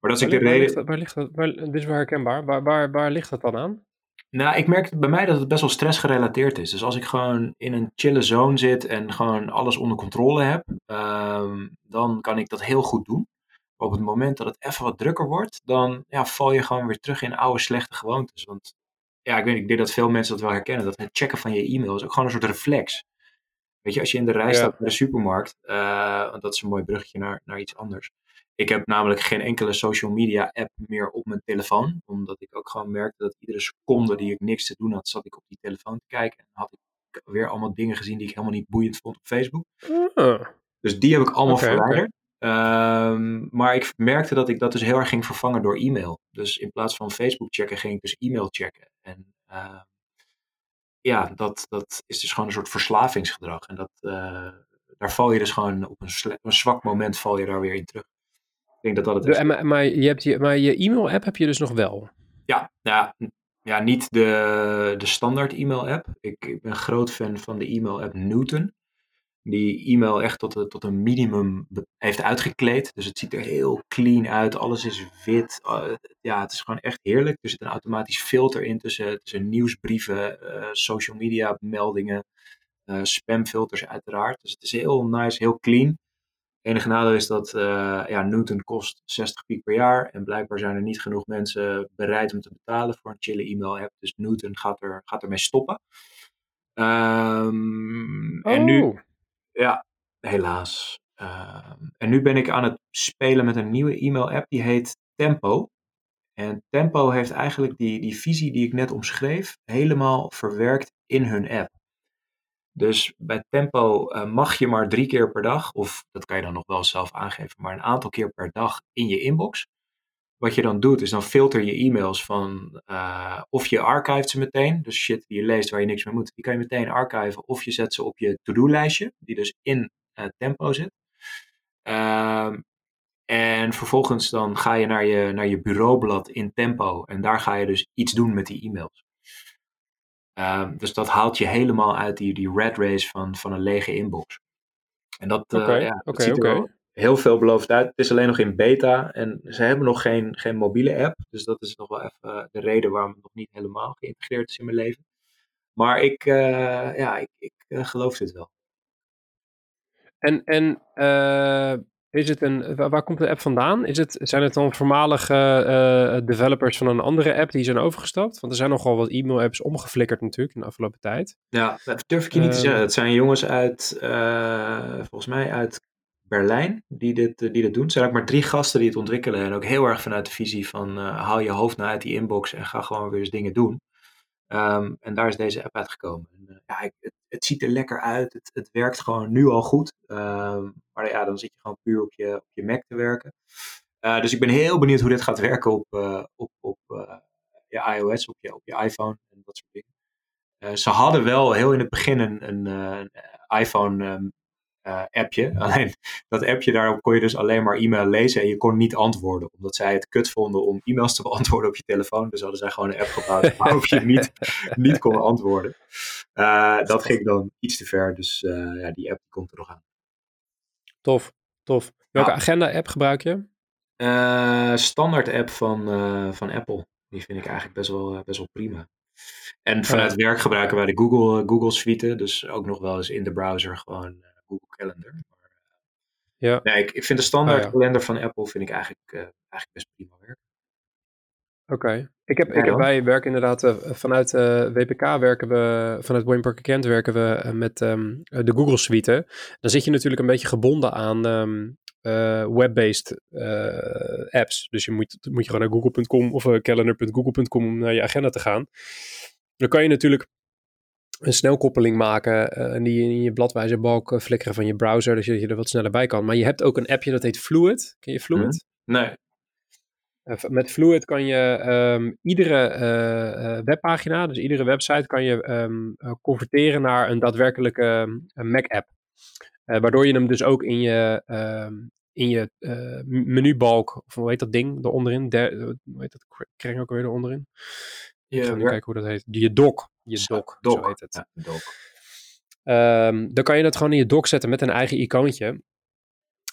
Maar dat is waar, de waar ligt dat, waar, dit is wel herkenbaar. Waar, waar, waar ligt dat dan aan? Nou, ik merk bij mij dat het best wel stressgerelateerd is. Dus als ik gewoon in een chille zone zit en gewoon alles onder controle heb, um, dan kan ik dat heel goed doen. Maar op het moment dat het even wat drukker wordt, dan ja, val je gewoon weer terug in oude slechte gewoontes. Want ja, ik weet ik denk dat veel mensen dat wel herkennen. Dat het checken van je e-mail is ook gewoon een soort reflex. Weet je, als je in de rij staat bij de supermarkt, uh, want dat is een mooi bruggetje naar, naar iets anders. Ik heb namelijk geen enkele social media app meer op mijn telefoon. Omdat ik ook gewoon merkte dat iedere seconde die ik niks te doen had, zat ik op die telefoon te kijken. En had ik weer allemaal dingen gezien die ik helemaal niet boeiend vond op Facebook. Ah, Dus die heb ik allemaal verwijderd. Um, maar ik merkte dat ik dat dus heel erg ging vervangen door e-mail. Dus in plaats van Facebook checken, ging ik dus e-mail checken. En uh, ja, dat, dat is dus gewoon een soort verslavingsgedrag. En dat, uh, daar val je dus gewoon op een, een, zwak moment val je daar weer in terug. Ik denk dat dat het is. maar, maar je, hebt je, maar je e-mail-app heb je dus nog wel? Ja, ja, ja niet de, de standaard e-mail app. Ik, ik ben groot fan van de e-mail app Newton. Die e-mail echt tot, tot een minimum heeft uitgekleed. Dus het ziet er heel clean uit. Alles is wit. Uh, ja, het is gewoon echt heerlijk. Er zit een automatisch filter in tussen, tussen nieuwsbrieven, uh, social media meldingen, uh, spamfilters uiteraard. Dus het is heel nice, heel clean. enige nadeel is dat ja, Newton kost 60 piek per jaar. En blijkbaar zijn er niet genoeg mensen bereid om te betalen voor een chille e-mail app. Dus Newton gaat, er, gaat ermee stoppen. Oh. En nu, ja, helaas. Uh, en nu ben ik aan het spelen met een nieuwe e-mail app. Die heet Tempo. En Tempo heeft eigenlijk die, die visie die ik net omschreef helemaal verwerkt in hun app. Dus bij Tempo uh, mag je maar drie keer per dag, of dat kan je dan nog wel zelf aangeven, maar een aantal keer per dag in je inbox. Wat je dan doet, is dan filter je e-mails van uh, of je archivet ze meteen, dus shit die je leest waar je niks mee moet, die kan je meteen archiven, of je zet ze op je to-do-lijstje, die dus in uh, Tempo zit. Uh, en vervolgens dan ga je naar je, naar je bureaublad in Tempo en daar ga je dus iets doen met die e-mails. Uh, dus dat haalt je helemaal uit die, die red race van, van een lege inbox. En dat, uh, okay, ja, dat okay, ziet er okay. wel heel veelbelovend uit. Het is alleen nog in beta en ze hebben nog geen, geen mobiele app. Dus dat is nog wel even de reden waarom het nog niet helemaal geïntegreerd is in mijn leven. Maar ik, uh, ja, ik, ik geloof dit wel. En, en uh, is het een, waar, komt de app vandaan? Is het, zijn het dan voormalige developers van een andere app die zijn overgestapt? Want er zijn nogal wat e-mail-apps omgeflikkerd natuurlijk in de afgelopen tijd. Ja, dat durf ik je niet te zeggen. Het zijn jongens uit, volgens mij uit Berlijn die dit, die dit doen. Er zijn ook maar drie gasten die het ontwikkelen. En ook heel erg vanuit de visie van haal je hoofd naar uit die inbox en ga gewoon weer eens dingen doen. Ehm, en daar is deze app uitgekomen. En, ja, ik, het, het, ziet er lekker uit. Het, het werkt gewoon nu al goed. Ehm, maar ja, dan zit je gewoon puur op je, je Mac te werken. dus ik ben heel benieuwd hoe dit gaat werken op, op, op je iOS, op je, op je iPhone en dat soort dingen. ze hadden wel heel in het begin een, een, iPhone ehm, appje. Alleen dat appje, daarop kon je dus alleen maar e-mail lezen en je kon niet antwoorden. Omdat zij het kut vonden om e-mails te beantwoorden op je telefoon. Dus hadden zij gewoon een app gebouwd waarop je niet, niet kon antwoorden. Uh, dat ging dan iets te ver, dus uh, ja, die app komt er nog aan. Tof, tof. Welke agenda-app gebruik je? standaard app van, van Apple. Die vind ik eigenlijk best wel, best wel prima. En vanuit werk gebruiken wij de Google, Google Suite. Dus ook nog wel eens in de browser gewoon Google Calendar. Maar, eh, ja. Nee, ik, ik vind de standaard oh, kalender van Apple vind ik eigenlijk, uh, eigenlijk best prima werken. Oké. Ik heb, ik heb, wij werken inderdaad uh, vanuit uh, WPK werken we, vanuit Parker Kent werken we uh, met um, de Google Suite. Dan zit je natuurlijk een beetje gebonden aan um, web-based apps. Dus je moet, moet je gewoon naar google.com of calendar.google.com om naar je agenda te gaan. Dan kan je natuurlijk een snelkoppeling maken uh, en die in je bladwijzerbalk uh, flikkeren van je browser, dus je er wat sneller bij kan. Maar je hebt ook een appje dat heet Fluid. Ken je Fluid? Mhm. Nee. Uh, met Fluid kan je um, iedere webpagina, dus iedere website, kan je um, converteren naar een daadwerkelijke Mac-app. waardoor je hem dus ook in je, um, in je menubalk, of hoe heet dat ding, onderin, hoe heet dat kring ook weer eronderin? Je, ik kijken hoe dat heet. Je dock. Je dock, zo heet het. Ja, dock. Um, dan kan je dat gewoon in je dock zetten met een eigen icoontje.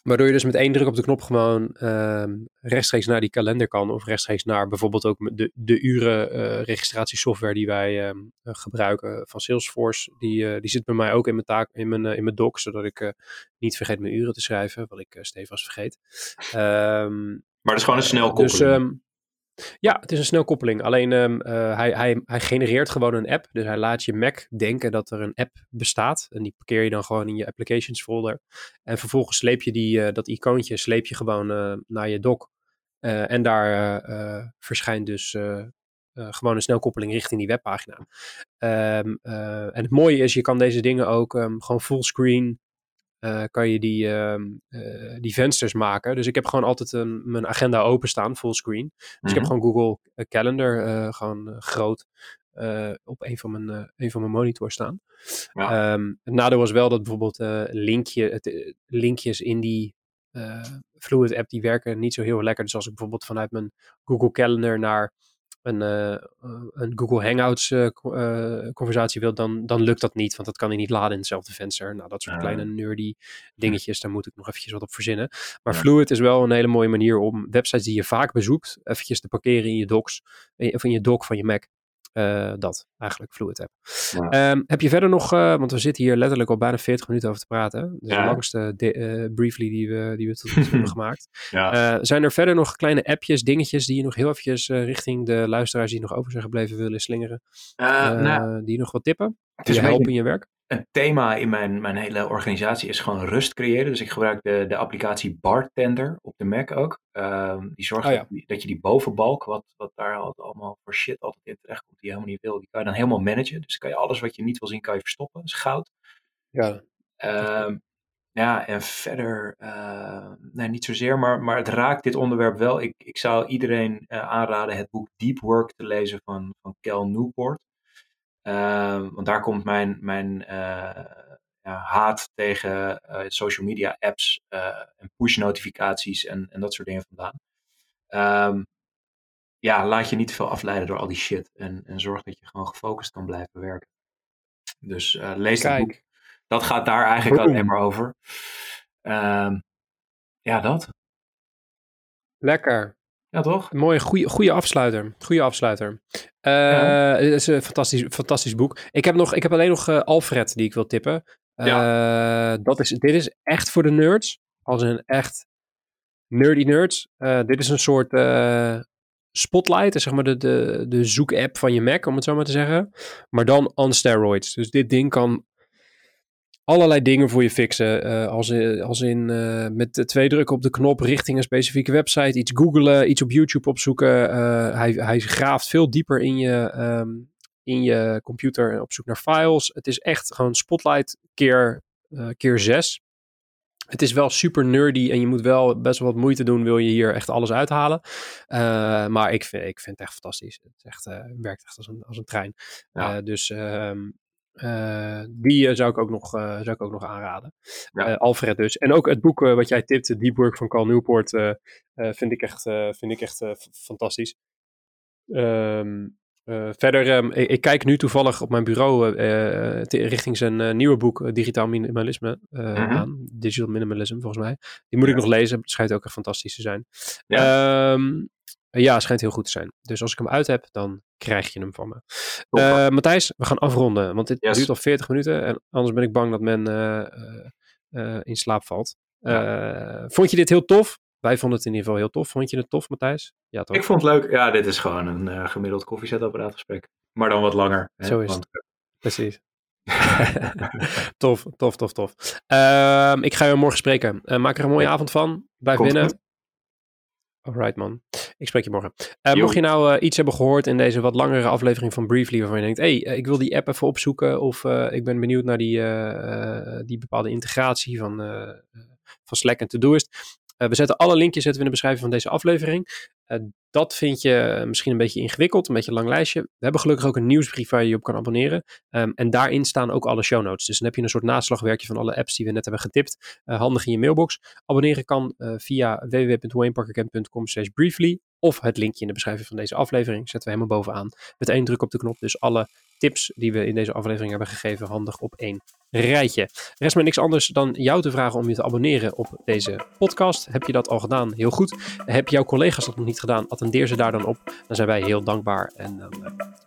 Waardoor je dus met één druk op de knop gewoon um, rechtstreeks naar die kalender kan. Of rechtstreeks naar bijvoorbeeld ook de, de uren uh, registratiesoftware die wij um, gebruiken van Salesforce. Die, uh, die zit bij mij ook in mijn, taak, in mijn, uh, in mijn doc. Zodat ik niet vergeet mijn uren te schrijven. Wat ik stevast vergeet. maar het is gewoon een snelkoppeling. Dus, ja, het is een snelkoppeling. Alleen um, hij, hij, hij genereert gewoon een app. Dus hij laat je Mac denken dat er een app bestaat. En die parkeer je dan gewoon in je applications folder. En vervolgens sleep je die, uh, dat icoontje sleep je gewoon uh, naar je dock. en daar verschijnt dus gewoon een snelkoppeling richting die webpagina. Um, en het mooie is, je kan deze dingen ook um, gewoon fullscreen uh, kan je die, uh, uh, die vensters maken. Dus ik heb gewoon altijd een, mijn agenda openstaan, fullscreen. Dus mm -hmm. ik heb mhm. gewoon Google Calendar gewoon groot op een van mijn, een van mijn monitors staan. Ja. Um, het nadeel was wel dat bijvoorbeeld linkje, het, linkjes in die Fluid app, die werken niet zo heel lekker. Dus als ik bijvoorbeeld vanuit mijn Google Calendar naar een, uh, een Google Hangouts uh, conversatie wilt, dan, dan lukt dat niet. Want dat kan hij niet laden in hetzelfde venster. Nou, dat soort kleine nerdy dingetjes, daar moet ik nog eventjes wat op verzinnen. Maar ja. Fluid is wel een hele mooie manier om websites die je vaak bezoekt, eventjes te parkeren in je docs, of in je doc van je Mac. Uh, dat eigenlijk Fluid App. Ja. Um, heb je verder nog, uh, want we zitten hier letterlijk al bijna 40 minuten over te praten. Dus ja. de langste uh, briefly die we, die we tot nu toe hebben gemaakt. Ja. zijn er verder nog kleine appjes, dingetjes die je nog heel eventjes richting de luisteraars die nog over zijn gebleven willen slingeren? Nou, die nog wat tippen? Het is helpen in je werk? Een thema in mijn, mijn hele organisatie is gewoon rust creëren. Dus ik gebruik de, de applicatie Bartender op de Mac ook. Um, die zorgt oh ja. dat, dat, je die bovenbalk, wat, wat daar altijd allemaal voor shit altijd in terecht komt, die je helemaal niet wil, die kan je dan helemaal managen. Dus kan je alles wat je niet wil zien, kan je verstoppen. Dat is goud. Ja. Um, ja, en verder, uh, nee, niet zozeer, maar, maar het raakt dit onderwerp wel. Ik, ik zou iedereen uh, aanraden het boek Deep Work te lezen van, van Cal Newport. Uh, want daar komt mijn, mijn uh, ja, haat tegen uh, social media apps eh, en push notificaties en, en dat soort dingen vandaan. Um, ja, laat je niet te veel afleiden door al die shit. En, en zorg dat je gewoon gefocust kan blijven werken. Dus lees Kijk. dat boek. Dat gaat daar eigenlijk alleen maar over. Um, ja, dat. Lekker. Ja, toch? Een mooie, goede, goede afsluiter. Goede afsluiter. Uh, ja. Het is een fantastisch, fantastisch boek. Ik heb, nog, ik heb alleen nog uh, Alfred die ik wil tippen. Uh, ja. dat is, dit is echt voor de nerds. Als een echt nerdy nerds. dit is een soort spotlight. Zeg maar de, de, de zoek-app van je Mac, om het zo maar te zeggen. Maar dan on steroids. Dus dit ding kan allerlei dingen voor je fixen. Uh, als, als in uh, met twee drukken op de knop richting een specifieke website, iets googlen, iets op YouTube opzoeken. Uh, hij, hij graaft veel dieper in je, um, in je computer op zoek naar files. Het is echt gewoon Spotlight keer, keer 6. Het is wel super nerdy en je moet wel best wel wat moeite doen, wil je hier echt alles uithalen. Maar ik vind, ik vind het echt fantastisch. Het, echt, werkt echt als een, als een trein. Ja. dus ehm, die zou, ik ook nog, zou ik ook nog aanraden. Ja. Alfred dus. En ook het boek wat jij tipte, Deep Work van Carl Newport, vind ik echt, vind ik echt fantastisch. Um, uh, verder, um, ik, ik, kijk nu toevallig op mijn bureau richting zijn nieuwe boek, Digitaal Minimalisme, -huh. Mhm. aan. Digital Minimalism, volgens mij. Die moet ja. ik nog lezen. Het schijnt ook echt fantastisch te zijn. Ja. Um, ja, schijnt heel goed te zijn. Dus als ik hem uit heb, dan krijg je hem van me. Uh, Matthijs, we gaan afronden, want dit yes. duurt al 40 minuten. En anders ben ik bang dat men uh, in slaap valt. Ja. Vond je dit heel tof? Wij vonden het in ieder geval heel tof. Vond je het tof, Matthijs? Ja, toch? Ik vond het leuk. Ja, dit is gewoon een gemiddeld koffiezetapparaatgesprek. Maar dan wat langer. Zo is het. Precies. tof, tof, tof, tof. Uh, ik ga je morgen spreken. Maak er een mooie ja. avond van. Blijf Komt binnen. Alright man. Ik spreek je morgen. Uh, mocht je nou uh, iets hebben gehoord in deze wat langere aflevering van Briefly waarvan je denkt, hé, hey, ik wil die app even opzoeken of ik ben benieuwd naar die, die bepaalde integratie van, van Slack en Todoist. We zetten alle linkjes zetten we in de beschrijving van deze aflevering. Uh, dat vind je misschien een beetje ingewikkeld, een beetje een lang lijstje. We hebben gelukkig ook een nieuwsbrief waar je je op kan abonneren. Um, en daarin staan ook alle show notes. Dus dan heb je een soort naslagwerkje van alle apps die we net hebben getipt. Uh, handig in je mailbox. Abonneren kan via www.wayneparkercamp.com briefly. Of het linkje in de beschrijving van deze aflevering zetten we helemaal bovenaan. Met één druk op de knop. Dus alle tips die we in deze aflevering hebben gegeven handig op één rijtje. Rest me niks anders dan jou te vragen om je te abonneren op deze podcast. Heb je dat al gedaan? Heel goed. Heb jouw collega's dat nog niet gedaan? Attendeer ze daar dan op. Dan zijn wij heel dankbaar. En dan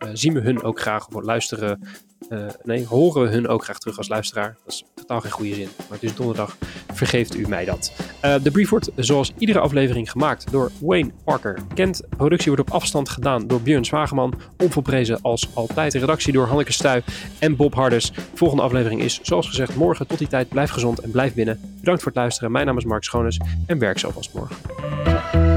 uh, zien we hun ook graag of luisteren. Uh, nee, horen we hun ook graag terug als luisteraar. Dat is totaal geen goede zin. Maar het is donderdag. Vergeeft u mij dat. De brief wordt zoals iedere aflevering gemaakt door Wayne Parker. Kent. Productie wordt op afstand gedaan door Björn Zwageman. Onvolprezen als altijd. De door Hanneke Stuy en Bob Harders. Volgende aflevering is zoals gezegd morgen. Tot die tijd blijf gezond en blijf binnen. Bedankt voor het luisteren. Mijn naam is Mark Schoones en werk zo vast morgen.